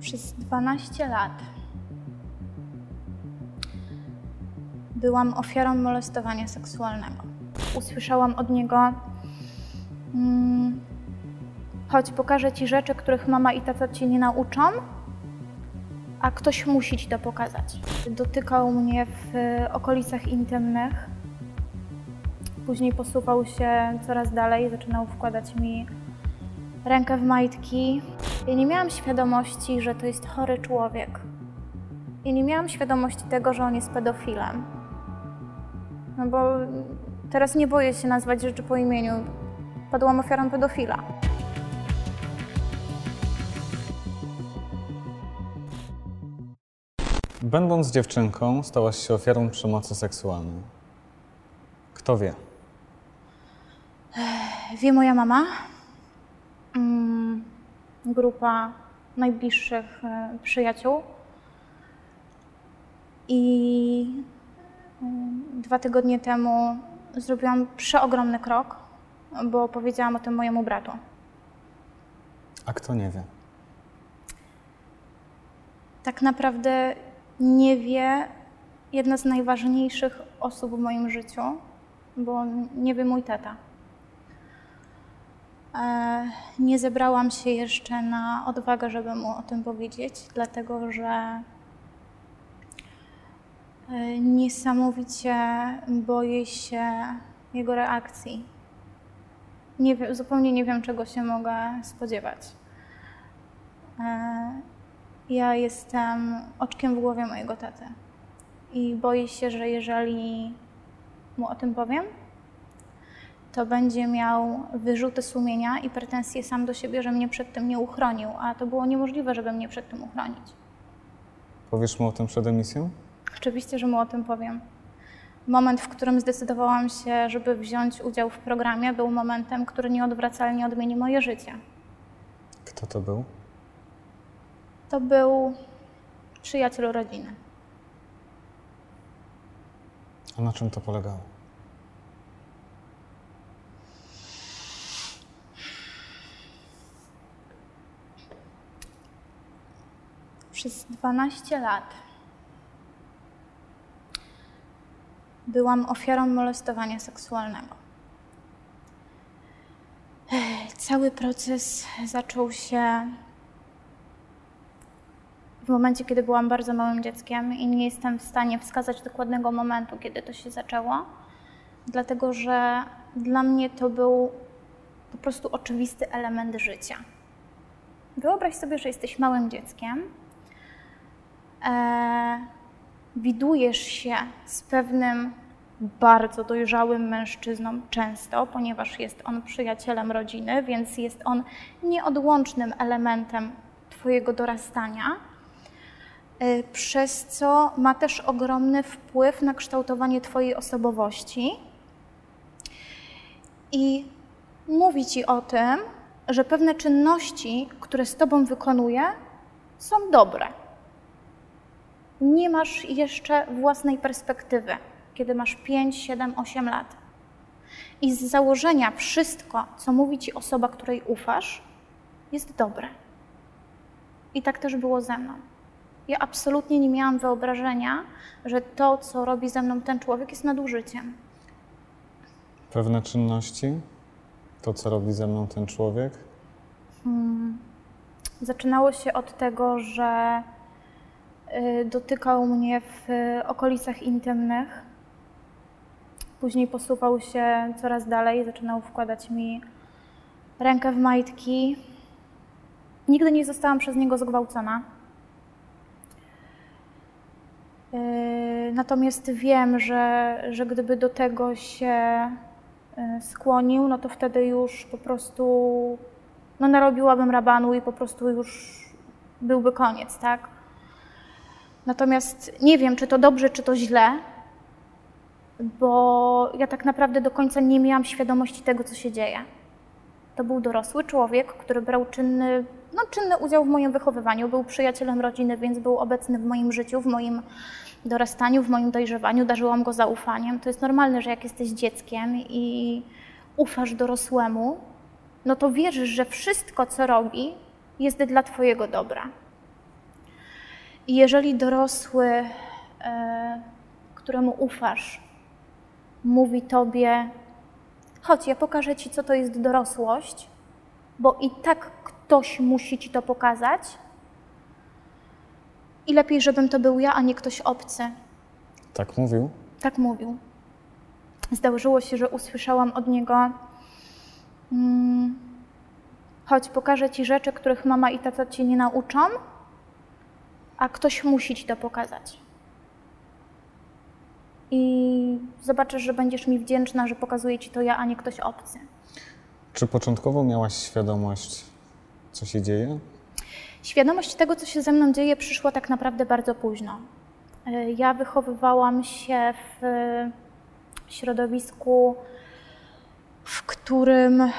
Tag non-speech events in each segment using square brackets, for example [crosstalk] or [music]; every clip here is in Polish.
Przez 12 lat byłam ofiarą molestowania seksualnego. Usłyszałam od niego: mm, Chodź, pokażę ci rzeczy, których mama i tata ci nie nauczą, a ktoś musi ci to pokazać. Dotykał mnie w okolicach intymnych. Później posuwał się coraz dalej, zaczynał wkładać mi rękę w majtki. Ja nie miałam świadomości, że to jest chory człowiek. I nie miałam świadomości tego, że on jest pedofilem. No bo teraz nie boję się nazwać rzeczy po imieniu. Padłam ofiarą pedofila. Będąc dziewczynką, stałaś się ofiarą przemocy seksualnej. Kto wie? Wie moja mama, grupa najbliższych e, przyjaciół i mm, dwa tygodnie temu zrobiłam przeogromny krok, bo powiedziałam o tym mojemu bratu. A kto nie wie? Tak naprawdę nie wie jedna z najważniejszych osób w moim życiu, bo nie wie mój tata. E, Nie zebrałam się jeszcze na odwagę, żeby mu o tym powiedzieć, dlatego że e, niesamowicie boję się jego reakcji. Nie wiem, zupełnie nie wiem, czego się mogę spodziewać. E, Ja jestem oczkiem w głowie mojego taty i boję się, że jeżeli mu o tym powiem, to będzie miał wyrzuty sumienia i pretensje sam do siebie, że mnie przed tym nie uchronił, a to było niemożliwe, żeby mnie przed tym uchronić. Powiesz mu o tym przed emisją? Oczywiście, że mu o tym powiem. Moment, w którym zdecydowałam się, żeby wziąć udział w programie, był momentem, który nieodwracalnie odmieni moje życie. Kto to był? To był przyjaciel rodziny. A na czym to polegało? Przez 12 lat byłam ofiarą molestowania seksualnego. Cały proces zaczął się w momencie, kiedy byłam bardzo małym dzieckiem i nie jestem w stanie wskazać dokładnego momentu, kiedy to się zaczęło, dlatego że dla mnie to był po prostu oczywisty element życia. Wyobraź sobie, że jesteś małym dzieckiem, e, widujesz się z pewnym bardzo dojrzałym mężczyzną często, ponieważ jest on przyjacielem rodziny, więc jest on nieodłącznym elementem Twojego dorastania, e, przez co ma też ogromny wpływ na kształtowanie Twojej osobowości. I mówi Ci o tym, że pewne czynności, które z Tobą wykonuje, są dobre nie masz jeszcze własnej perspektywy, kiedy masz 5, 7, 8 lat. I z założenia wszystko, co mówi ci osoba, której ufasz, jest dobre. I tak też było ze mną. Ja absolutnie nie miałam wyobrażenia, że to, co robi ze mną ten człowiek, jest nadużyciem. Pewne czynności? To, co robi ze mną ten człowiek? Zaczynało się od tego, że dotykał mnie w y, okolicach intymnych. Później posuwał się coraz dalej, zaczynał wkładać mi rękę w majtki. Nigdy nie zostałam przez niego zgwałcona. Y, Natomiast wiem, że, że gdyby do tego się y, skłonił, no to wtedy już po prostu no narobiłabym rabanu i po prostu już byłby koniec, tak? Natomiast nie wiem, czy to dobrze, czy to źle, bo ja tak naprawdę do końca nie miałam świadomości tego, co się dzieje. To był dorosły człowiek, który brał czynny, no, czynny udział w moim wychowywaniu, był przyjacielem rodziny, więc był obecny w moim życiu, w moim dorastaniu, w moim dojrzewaniu, darzyłam go zaufaniem. To jest normalne, że jak jesteś dzieckiem i ufasz dorosłemu, no to wierzysz, że wszystko, co robi, jest dla Twojego dobra. I jeżeli dorosły, e, któremu ufasz, mówi tobie: Chodź, ja pokażę ci, co to jest dorosłość, bo i tak ktoś musi ci to pokazać. I lepiej, żebym to był ja, a nie ktoś obcy. Tak mówił? Tak mówił. Zdarzyło się, że usłyszałam od niego: mm, Chodź, pokażę ci rzeczy, których mama i tata ci nie nauczą, a ktoś musi ci to pokazać. I zobaczysz, że będziesz mi wdzięczna, że pokazuje ci to ja, a nie ktoś obcy. Czy początkowo miałaś świadomość, co się dzieje? Świadomość tego, co się ze mną dzieje, przyszła tak naprawdę bardzo późno. Y, Ja wychowywałam się w środowisku, w którym y,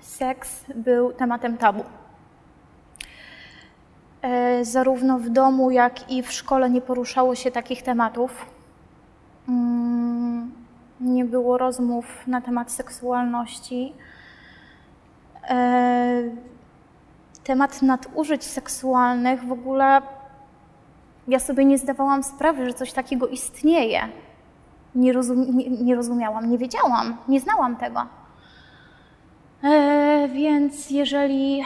seks był tematem tabu. Y, Zarówno w domu, jak i w szkole nie poruszało się takich tematów. Mm, Nie było rozmów na temat seksualności. Y, temat nadużyć seksualnych w ogóle ja sobie nie zdawałam sprawy, że coś takiego istnieje. Nie, rozum, nie, nie rozumiałam, nie wiedziałam, nie znałam tego. E, więc jeżeli e,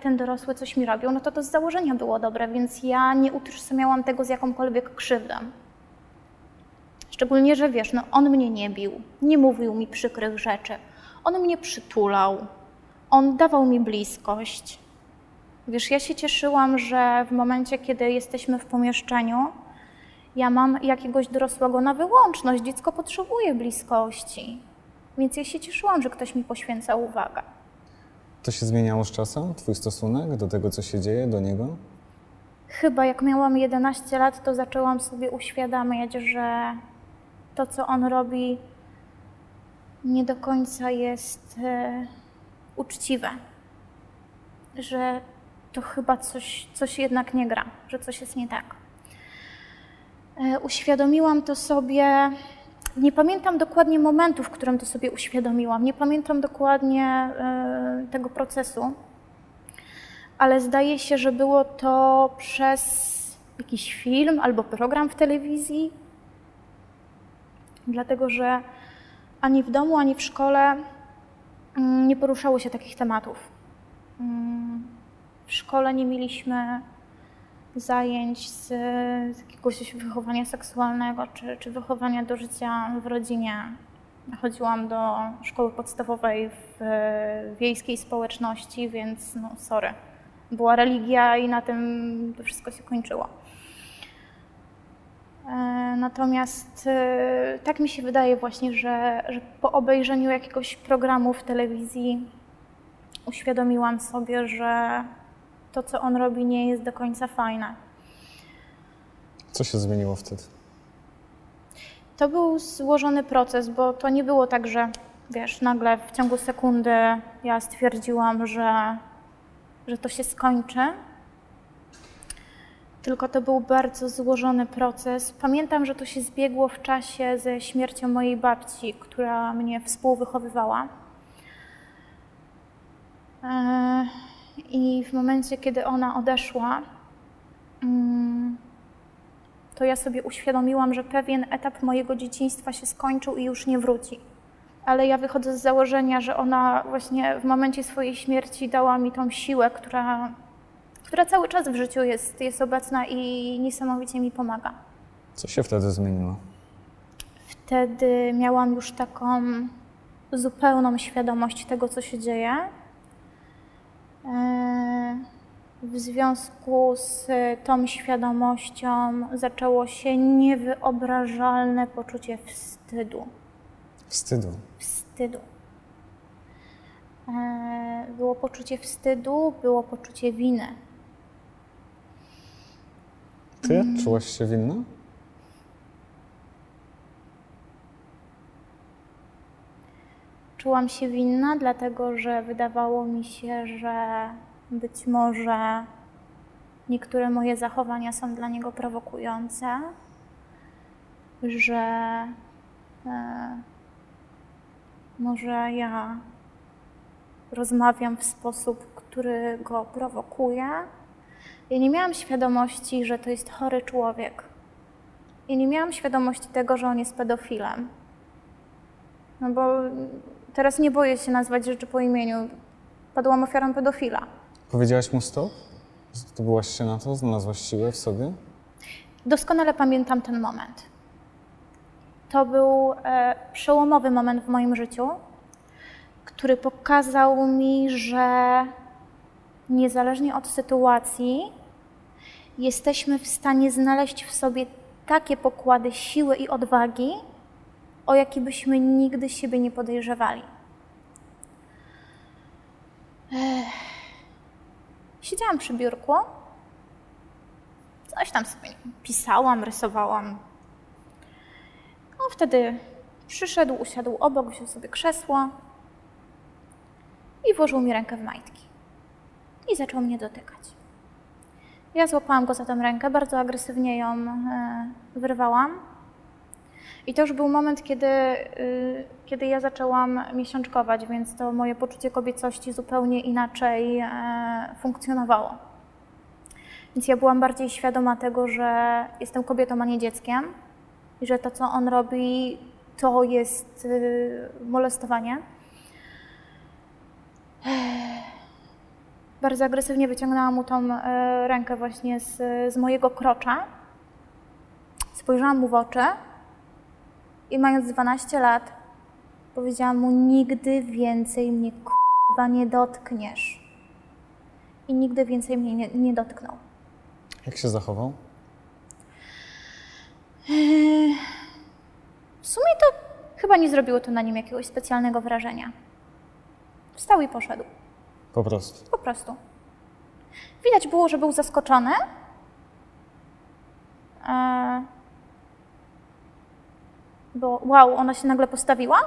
ten dorosły coś mi robił, no to to z założenia było dobre, więc ja nie utożsamiałam tego z jakąkolwiek krzywdą. Szczególnie, że wiesz, no on mnie nie bił, nie mówił mi przykrych rzeczy. On mnie przytulał, on dawał mi bliskość. Wiesz, ja się cieszyłam, że w momencie, kiedy jesteśmy w pomieszczeniu, ja mam jakiegoś dorosłego na wyłączność. Dziecko potrzebuje bliskości. Więc ja się cieszyłam, że ktoś mi poświęca uwagę. To się zmieniało z czasem, twój stosunek do tego, co się dzieje, do niego? Chyba jak miałam 11 lat, to zaczęłam sobie uświadamiać, że to, co on robi, nie do końca jest e, uczciwe. Że to chyba coś, coś jednak nie gra, że coś jest nie tak. E, uświadomiłam to sobie. Nie pamiętam dokładnie momentu, w którym to sobie uświadomiłam. Nie pamiętam dokładnie e, tego procesu, ale zdaje się, że było to przez jakiś film albo program w telewizji. Dlatego, że ani w domu, ani w szkole mm, nie poruszało się takich tematów. Mm, W szkole nie mieliśmy zajęć z, z jakiegoś wychowania seksualnego czy, czy wychowania do życia w rodzinie. Chodziłam do szkoły podstawowej w wiejskiej społeczności, więc no sorry. Była religia i na tym to wszystko się kończyło. E, Natomiast e, tak mi się wydaje właśnie, że, że po obejrzeniu jakiegoś programu w telewizji uświadomiłam sobie, że to, co on robi, nie jest do końca fajne. Co się zmieniło wtedy? To był złożony proces, bo to nie było tak, że wiesz, nagle w ciągu sekundy ja stwierdziłam, że, że to się skończy. Tylko to był bardzo złożony proces. Pamiętam, że to się zbiegło w czasie ze śmiercią mojej babci, która mnie współwychowywała. E, I w momencie, kiedy ona odeszła, mm, to ja sobie uświadomiłam, że pewien etap mojego dzieciństwa się skończył i już nie wróci. Ale ja wychodzę z założenia, że ona właśnie w momencie swojej śmierci dała mi tą siłę, która, która cały czas w życiu jest, jest obecna i niesamowicie mi pomaga. Co się wtedy zmieniło? Wtedy miałam już taką zupełną świadomość tego, co się dzieje. E, W związku z tą świadomością zaczęło się niewyobrażalne poczucie wstydu. Wstydu. Wstydu. E, Było poczucie wstydu, było poczucie winy. Ty czułaś się winna? Czułam się winna, dlatego że wydawało mi się, że być może niektóre moje zachowania są dla niego prowokujące, że e, może ja rozmawiam w sposób, który go prowokuje. Ja nie miałam świadomości, że to jest chory człowiek. Ja nie miałam świadomości tego, że on jest pedofilem. No bo teraz nie boję się nazwać rzeczy po imieniu. Padłam ofiarą pedofila. Powiedziałaś mu stop? Zdobyłaś się na to? Znalazłaś siłę w sobie? Doskonale pamiętam ten moment. To był e, przełomowy moment w moim życiu, który pokazał mi, że niezależnie od sytuacji, jesteśmy w stanie znaleźć w sobie takie pokłady siły i odwagi, o jakie byśmy nigdy siebie nie podejrzewali. Ech. Siedziałam przy biurku, coś tam sobie pisałam, rysowałam. On wtedy przyszedł, usiadł obok, wziął sobie krzesło i włożył mi rękę w majtki. I zaczął mnie dotykać. Ja złapałam go za tę rękę, bardzo agresywnie ją e, wyrwałam. I to już był moment, kiedy, y, kiedy ja zaczęłam miesiączkować, więc to moje poczucie kobiecości zupełnie inaczej e, funkcjonowało. Więc ja byłam bardziej świadoma tego, że jestem kobietą, a nie dzieckiem i że to, co on robi, to jest y, molestowanie. Bardzo agresywnie wyciągnęłam mu tą e, rękę właśnie z, z mojego krocza. Spojrzałam mu w oczy i mając 12 lat powiedziałam mu nigdy więcej mnie k***wa nie dotkniesz. I nigdy więcej mnie nie, nie dotknął. Jak się zachował? W sumie to chyba nie zrobiło to na nim jakiegoś specjalnego wrażenia. Wstał i poszedł. Po prostu. Po prostu. Widać było, że był zaskoczony. E, bo wow, ona się nagle postawiła.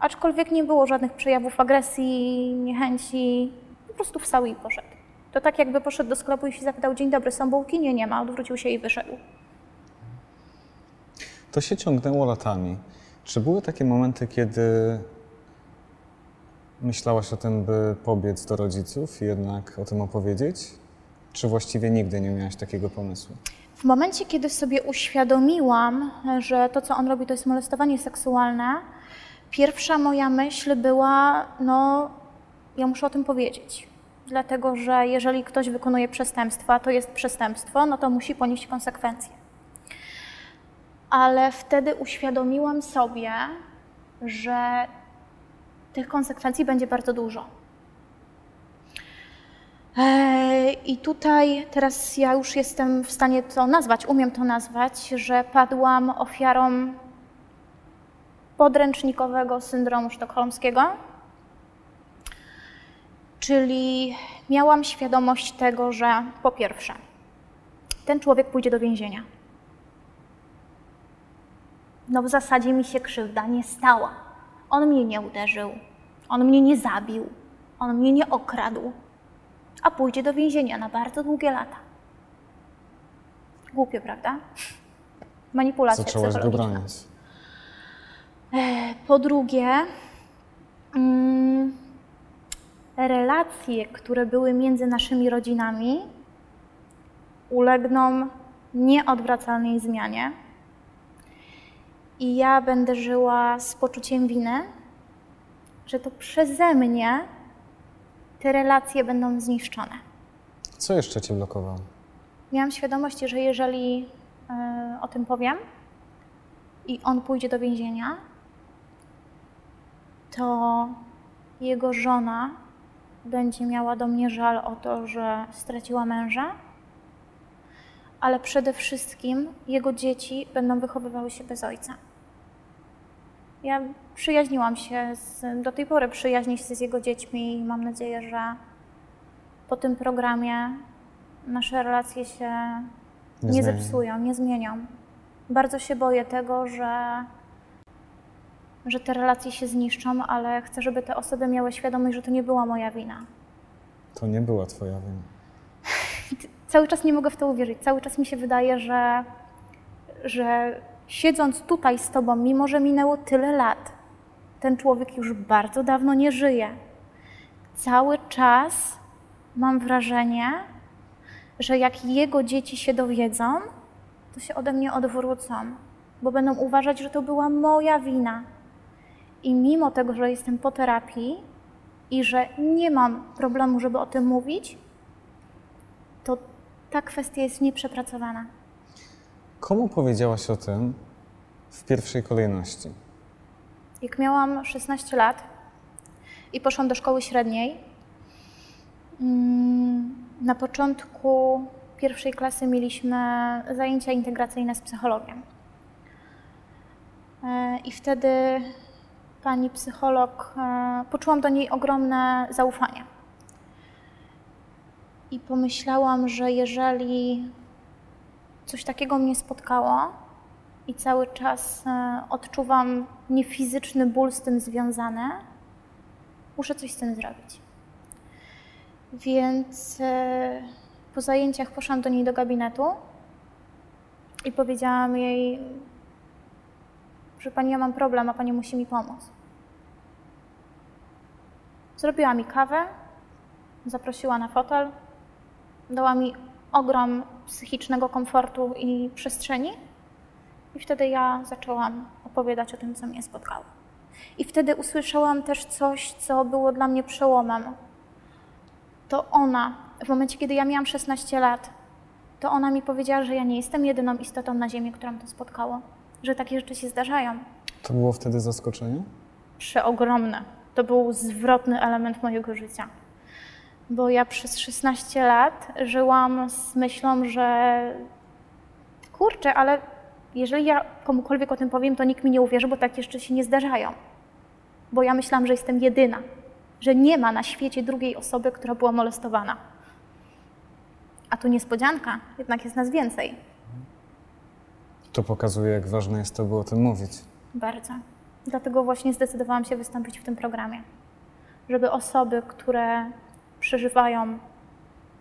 Aczkolwiek nie było żadnych przejawów agresji, niechęci. Po prostu wstał i poszedł. To tak jakby poszedł do sklepu i się zapytał, dzień dobry, są bułki? Nie, nie ma. Odwrócił się i wyszedł. To się ciągnęło latami. Czy były takie momenty, kiedy myślałaś o tym, by pobiec do rodziców i jednak o tym opowiedzieć? Czy właściwie nigdy nie miałaś takiego pomysłu? W momencie, kiedy sobie uświadomiłam, że to, co on robi, to jest molestowanie seksualne, pierwsza moja myśl była, no, ja muszę o tym powiedzieć. Dlatego, że jeżeli ktoś wykonuje przestępstwa, to jest przestępstwo, no to musi ponieść konsekwencje. Ale wtedy uświadomiłam sobie, że tych konsekwencji będzie bardzo dużo. I tutaj teraz ja już jestem w stanie to nazwać, umiem to nazwać, że padłam ofiarą podręcznikowego syndromu sztokholmskiego. Czyli miałam świadomość tego, że po pierwsze, ten człowiek pójdzie do więzienia. No w zasadzie mi się krzywda nie stała. On mnie nie uderzył, on mnie nie zabił, on mnie nie okradł, a pójdzie do więzienia na bardzo długie lata. Głupie, prawda? Manipulacja Zaczęłaś bronić. E, Po drugie, mm, relacje, które były między naszymi rodzinami, ulegną nieodwracalnej zmianie. I ja będę żyła z poczuciem winy, że to przeze mnie te relacje będą zniszczone. Co jeszcze cię blokowało? Miałam świadomość, że jeżeli e, o tym powiem i on pójdzie do więzienia, to jego żona będzie miała do mnie żal o to, że straciła męża, ale przede wszystkim jego dzieci będą wychowywały się bez ojca. Ja przyjaźniłam się, z, do tej pory przyjaźnię się z jego dziećmi i mam nadzieję, że po tym programie nasze relacje się Nie nie, zepsują, nie zmienią. Bardzo się boję tego, że, że te relacje się zniszczą, ale chcę, żeby te osoby miały świadomość, że to nie była moja wina. To nie była twoja wina. [laughs] Cały czas nie mogę w to uwierzyć. Cały czas mi się wydaje, że, że siedząc tutaj z Tobą, mimo że minęło tyle lat, ten człowiek już bardzo dawno nie żyje. Cały czas mam wrażenie, że jak jego dzieci się dowiedzą, to się ode mnie odwrócą, bo będą uważać, że to była moja wina. I mimo tego, że jestem po terapii i że nie mam problemu, żeby o tym mówić, to ta kwestia jest nieprzepracowana. Komu powiedziałaś o tym w pierwszej kolejności? Jak miałam 16 lat i poszłam do szkoły średniej, mm, na początku pierwszej klasy mieliśmy zajęcia integracyjne z psychologiem. E, I wtedy pani psycholog, e, poczułam do niej ogromne zaufanie. I pomyślałam, że jeżeli coś takiego mnie spotkało i cały czas e, odczuwam niefizyczny ból z tym związany, muszę coś z tym zrobić. Więc e, po zajęciach poszłam do niej do gabinetu i powiedziałam jej, że pani, ja mam problem, a pani musi mi pomóc. Zrobiła mi kawę, zaprosiła na fotel, dała mi ogrom psychicznego komfortu i przestrzeni. I wtedy ja zaczęłam opowiadać o tym, co mnie spotkało. I wtedy usłyszałam też coś, co było dla mnie przełomem. To ona, w momencie, kiedy ja miałam 16 lat, to ona mi powiedziała, że ja nie jestem jedyną istotą na Ziemi, którą to spotkało, że takie rzeczy się zdarzają. To było wtedy zaskoczenie? Przeogromne. To był zwrotny element mojego życia. Bo ja przez 16 lat żyłam z myślą, że kurczę, ale jeżeli ja komukolwiek o tym powiem, to nikt mi nie uwierzy, bo takie rzeczy się nie zdarzają. Bo ja myślałam, że jestem jedyna, że nie ma na świecie drugiej osoby, która była molestowana. A tu niespodzianka, jednak jest nas więcej. To pokazuje, jak ważne jest to, by o tym mówić. Bardzo. Dlatego właśnie zdecydowałam się wystąpić w tym programie. Żeby osoby, które przeżywają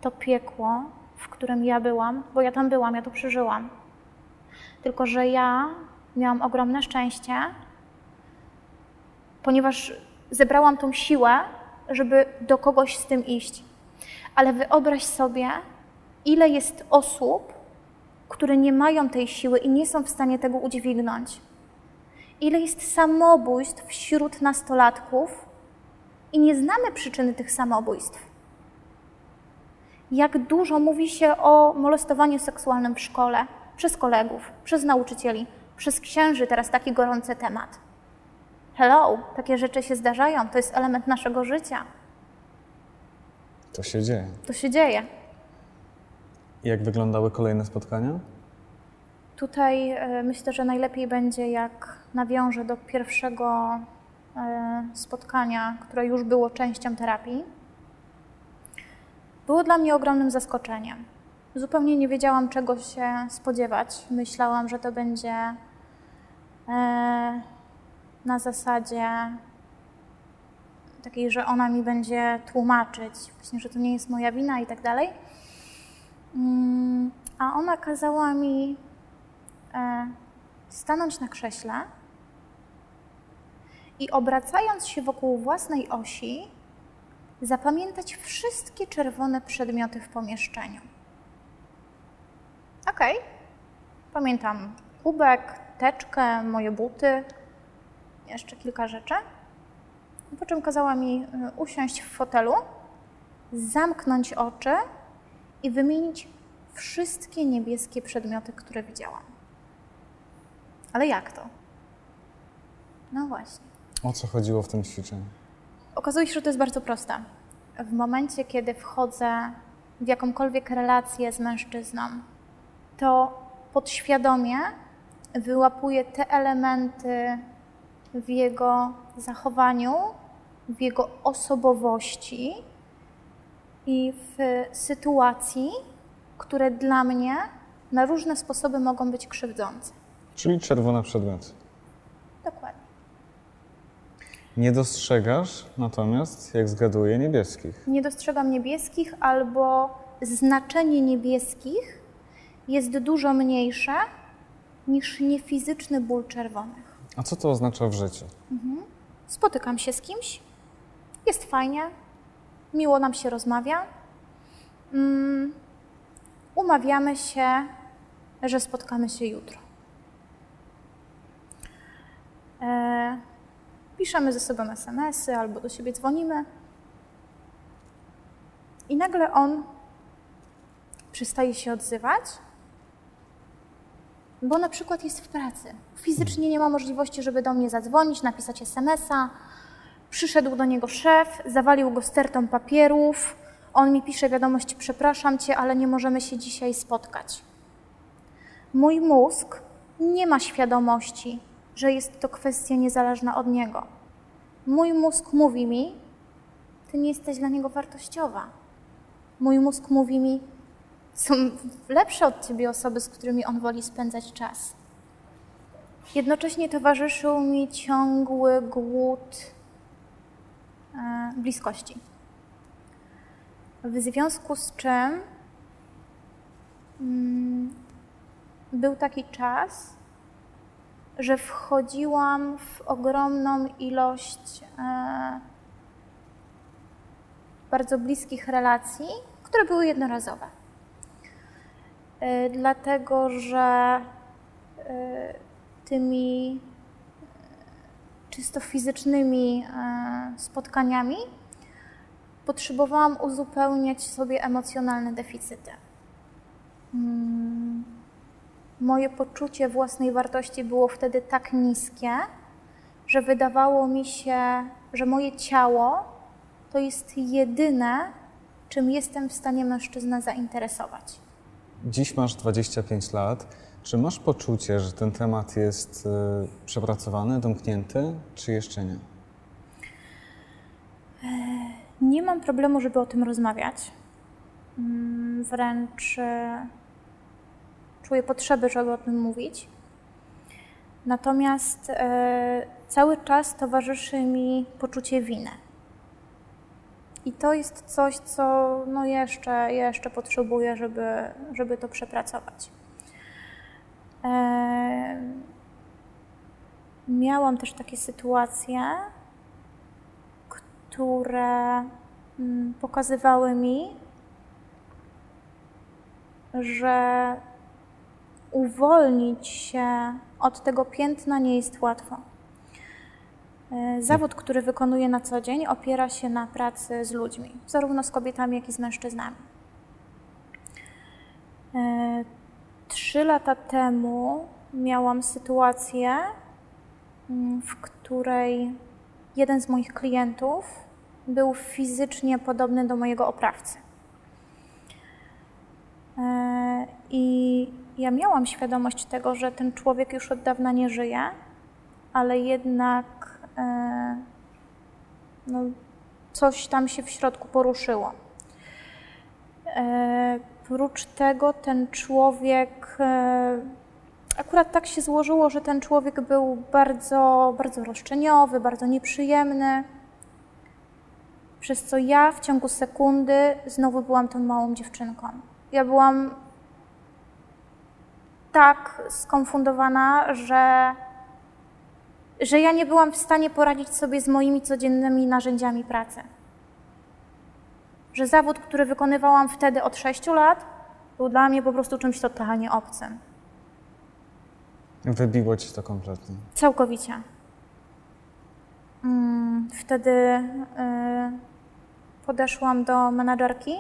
to piekło, w którym ja byłam, bo ja tam byłam, ja to przeżyłam. Tylko, że ja miałam ogromne szczęście, ponieważ zebrałam tą siłę, żeby do kogoś z tym iść. Ale wyobraź sobie, ile jest osób, które nie mają tej siły i nie są w stanie tego udźwignąć. Ile jest samobójstw wśród nastolatków i nie znamy przyczyny tych samobójstw. Jak dużo mówi się o molestowaniu seksualnym w szkole, przez kolegów, przez nauczycieli, przez księży, teraz taki gorący temat. Hello, takie rzeczy się zdarzają, to jest element naszego życia. To się dzieje. To się dzieje. Jak wyglądały kolejne spotkania? Tutaj e, myślę, że najlepiej będzie, jak nawiążę do pierwszego spotkania, które już było częścią terapii. Było dla mnie ogromnym zaskoczeniem. Zupełnie nie wiedziałam, czego się spodziewać. Myślałam, że to będzie e, na zasadzie takiej, że ona mi będzie tłumaczyć, właśnie, że to nie jest moja wina i tak dalej. Mm, a ona kazała mi e, stanąć na krześle i obracając się wokół własnej osi, zapamiętać wszystkie czerwone przedmioty w pomieszczeniu. Okay. Pamiętam kubek, teczkę, moje buty, jeszcze kilka rzeczy. Po czym kazała mi y, usiąść w fotelu, zamknąć oczy i wymienić wszystkie niebieskie przedmioty, które widziałam. Ale jak to? No właśnie. O co chodziło w tym ćwiczeniu? Okazuje się, że to jest bardzo proste. W momencie, kiedy wchodzę w jakąkolwiek relację z mężczyzną, to podświadomie wyłapuję te elementy w jego zachowaniu, w jego osobowości i w sytuacji, które dla mnie na różne sposoby mogą być krzywdzące. Czyli czerwone przedmioty. Nie dostrzegasz natomiast, jak zgaduję, niebieskich. Nie dostrzegam niebieskich, albo znaczenie niebieskich jest dużo mniejsze niż niefizyczny ból czerwonych. A co to oznacza w życiu? Mhm. Spotykam się z kimś, jest fajnie, miło nam się rozmawia, mm, umawiamy się, że spotkamy się jutro. E, piszemy ze sobą SMS-y albo do siebie dzwonimy. I nagle on przestaje się odzywać, bo na przykład jest w pracy. Fizycznie nie ma możliwości, żeby do mnie zadzwonić, napisać SMS-a. Przyszedł do niego szef, zawalił go stertą papierów. On mi pisze wiadomość: Przepraszam cię, ale nie możemy się dzisiaj spotkać. Mój mózg nie ma świadomości, że jest to kwestia niezależna od niego. Mój mózg mówi mi: Ty nie jesteś dla niego wartościowa. Mój mózg mówi mi: Są lepsze od ciebie osoby, z którymi on woli spędzać czas. Jednocześnie towarzyszył mi ciągły głód e, bliskości. W związku z czym mm, był taki czas, że wchodziłam w ogromną ilość e, bardzo bliskich relacji, które były jednorazowe. E, dlatego, że e, tymi czysto fizycznymi spotkaniami potrzebowałam uzupełniać sobie emocjonalne deficyty. Hmm moje poczucie własnej wartości było wtedy tak niskie, że wydawało mi się, że moje ciało to jest jedyne, czym jestem w stanie mężczyznę zainteresować. Dziś masz 25 lat. Czy masz poczucie, że ten temat jest y, przepracowany, domknięty, czy jeszcze nie? Nie mam problemu, żeby o tym rozmawiać. Mm, wręcz czuję potrzeby, żeby o tym mówić. Natomiast e, cały czas towarzyszy mi poczucie winy. I to jest coś, co no jeszcze, jeszcze potrzebuję, żeby, żeby to przepracować. E, miałam też takie sytuacje, które mm, pokazywały mi, że uwolnić się od tego piętna nie jest łatwo. E, zawód, który wykonuję na co dzień, opiera się na pracy z ludźmi, zarówno z kobietami, jak i z mężczyznami. E, trzy lata temu miałam sytuację, mm, w której jeden z moich klientów był fizycznie podobny do mojego oprawcy. E, I ja miałam świadomość tego, że ten człowiek już od dawna nie żyje, ale jednak e, no, coś tam się w środku poruszyło. E, prócz tego ten człowiek, e, akurat tak się złożyło, że ten człowiek był bardzo, bardzo roszczeniowy, bardzo nieprzyjemny, przez co ja w ciągu sekundy znowu byłam tą małą dziewczynką. Ja byłam tak skonfundowana, że, że ja nie byłam w stanie poradzić sobie z moimi codziennymi narzędziami pracy. Że zawód, który wykonywałam wtedy od 6 lat, był dla mnie po prostu czymś totalnie obcym. Wybiło ci to kompletnie? Całkowicie. Mm, wtedy y, podeszłam do menadżerki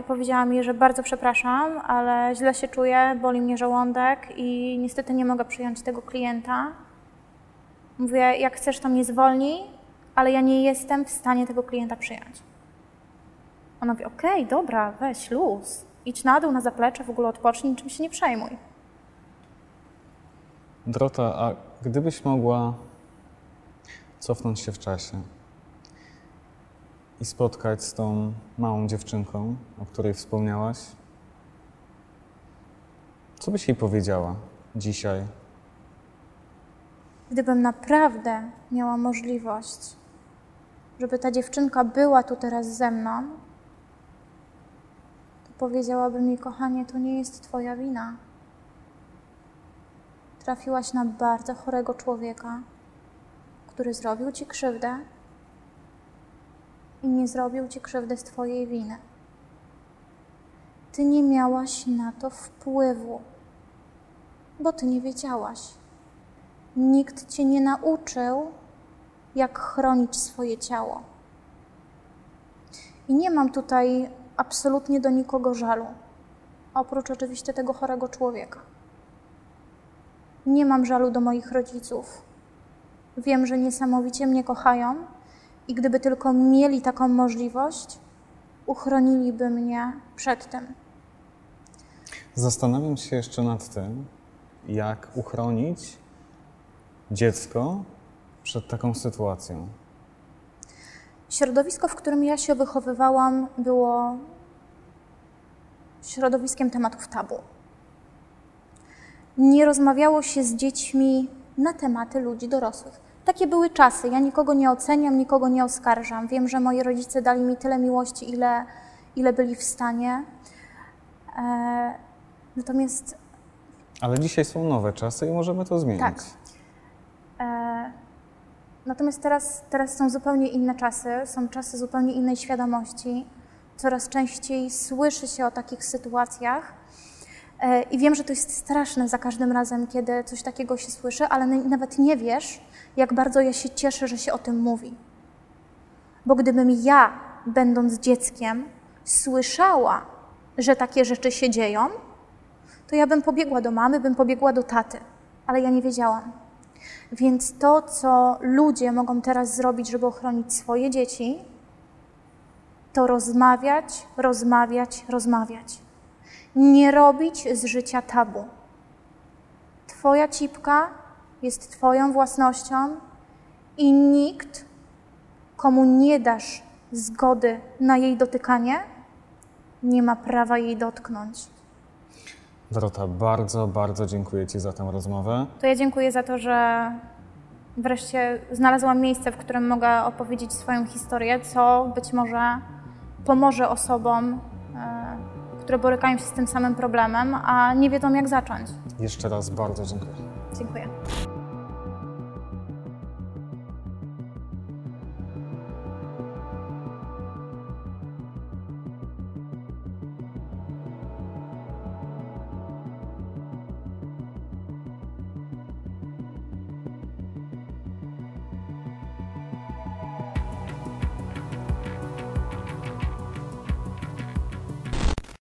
i powiedziała mi, że bardzo przepraszam, ale źle się czuję, boli mnie żołądek i niestety nie mogę przyjąć tego klienta. Mówię, jak chcesz, to mnie zwolnij, ale ja nie jestem w stanie tego klienta przyjąć. Ona mówi, okej, okay, dobra, weź luz, idź na dół, na zaplecze, w ogóle odpocznij, niczym się nie przejmuj. Drota, a gdybyś mogła cofnąć się w czasie, i spotkać z tą małą dziewczynką, o której wspomniałaś? Co byś jej powiedziała dzisiaj? Gdybym naprawdę miała możliwość, żeby ta dziewczynka była tu teraz ze mną, to powiedziałabym jej, kochanie, to nie jest Twoja wina. Trafiłaś na bardzo chorego człowieka, który zrobił Ci krzywdę i nie zrobił ci krzywdy z Twojej winy. Ty nie miałaś na to wpływu, bo ty nie wiedziałaś. Nikt cię nie nauczył, jak chronić swoje ciało. I nie mam tutaj absolutnie do nikogo żalu, oprócz oczywiście tego chorego człowieka. Nie mam żalu do moich rodziców. Wiem, że niesamowicie mnie kochają i gdyby tylko mieli taką możliwość, uchroniliby mnie przed tym. Zastanawiam się jeszcze nad tym, jak uchronić dziecko przed taką sytuacją. Środowisko, w którym ja się wychowywałam, było środowiskiem tematów tabu. Nie rozmawiało się z dziećmi na tematy ludzi dorosłych. Takie były czasy. Ja nikogo nie oceniam, nikogo nie oskarżam. Wiem, że moi rodzice dali mi tyle miłości, ile, ile byli w stanie. E, natomiast Ale dzisiaj są nowe czasy i możemy to zmienić. Tak. E, natomiast teraz, teraz są zupełnie inne czasy, są czasy zupełnie innej świadomości. Coraz częściej słyszy się o takich sytuacjach. E, I wiem, że to jest straszne za każdym razem, kiedy coś takiego się słyszy, ale nawet nie wiesz, jak bardzo ja się cieszę, że się o tym mówi. Bo gdybym ja, będąc dzieckiem, słyszała, że takie rzeczy się dzieją, to ja bym pobiegła do mamy, bym pobiegła do taty, ale ja nie wiedziałam. Więc to, co ludzie mogą teraz zrobić, żeby ochronić swoje dzieci, to rozmawiać, rozmawiać, rozmawiać. Nie robić z życia tabu. Twoja cipka jest Twoją własnością i nikt, komu nie dasz zgody na jej dotykanie, nie ma prawa jej dotknąć. Dorota, bardzo, bardzo dziękuję Ci za tę rozmowę. To ja dziękuję za to, że wreszcie znalazłam miejsce, w którym mogę opowiedzieć swoją historię, co być może pomoże osobom, e, które borykają się z tym samym problemem, a nie wiedzą jak zacząć. Jeszcze raz bardzo dziękuję. Dziękuję.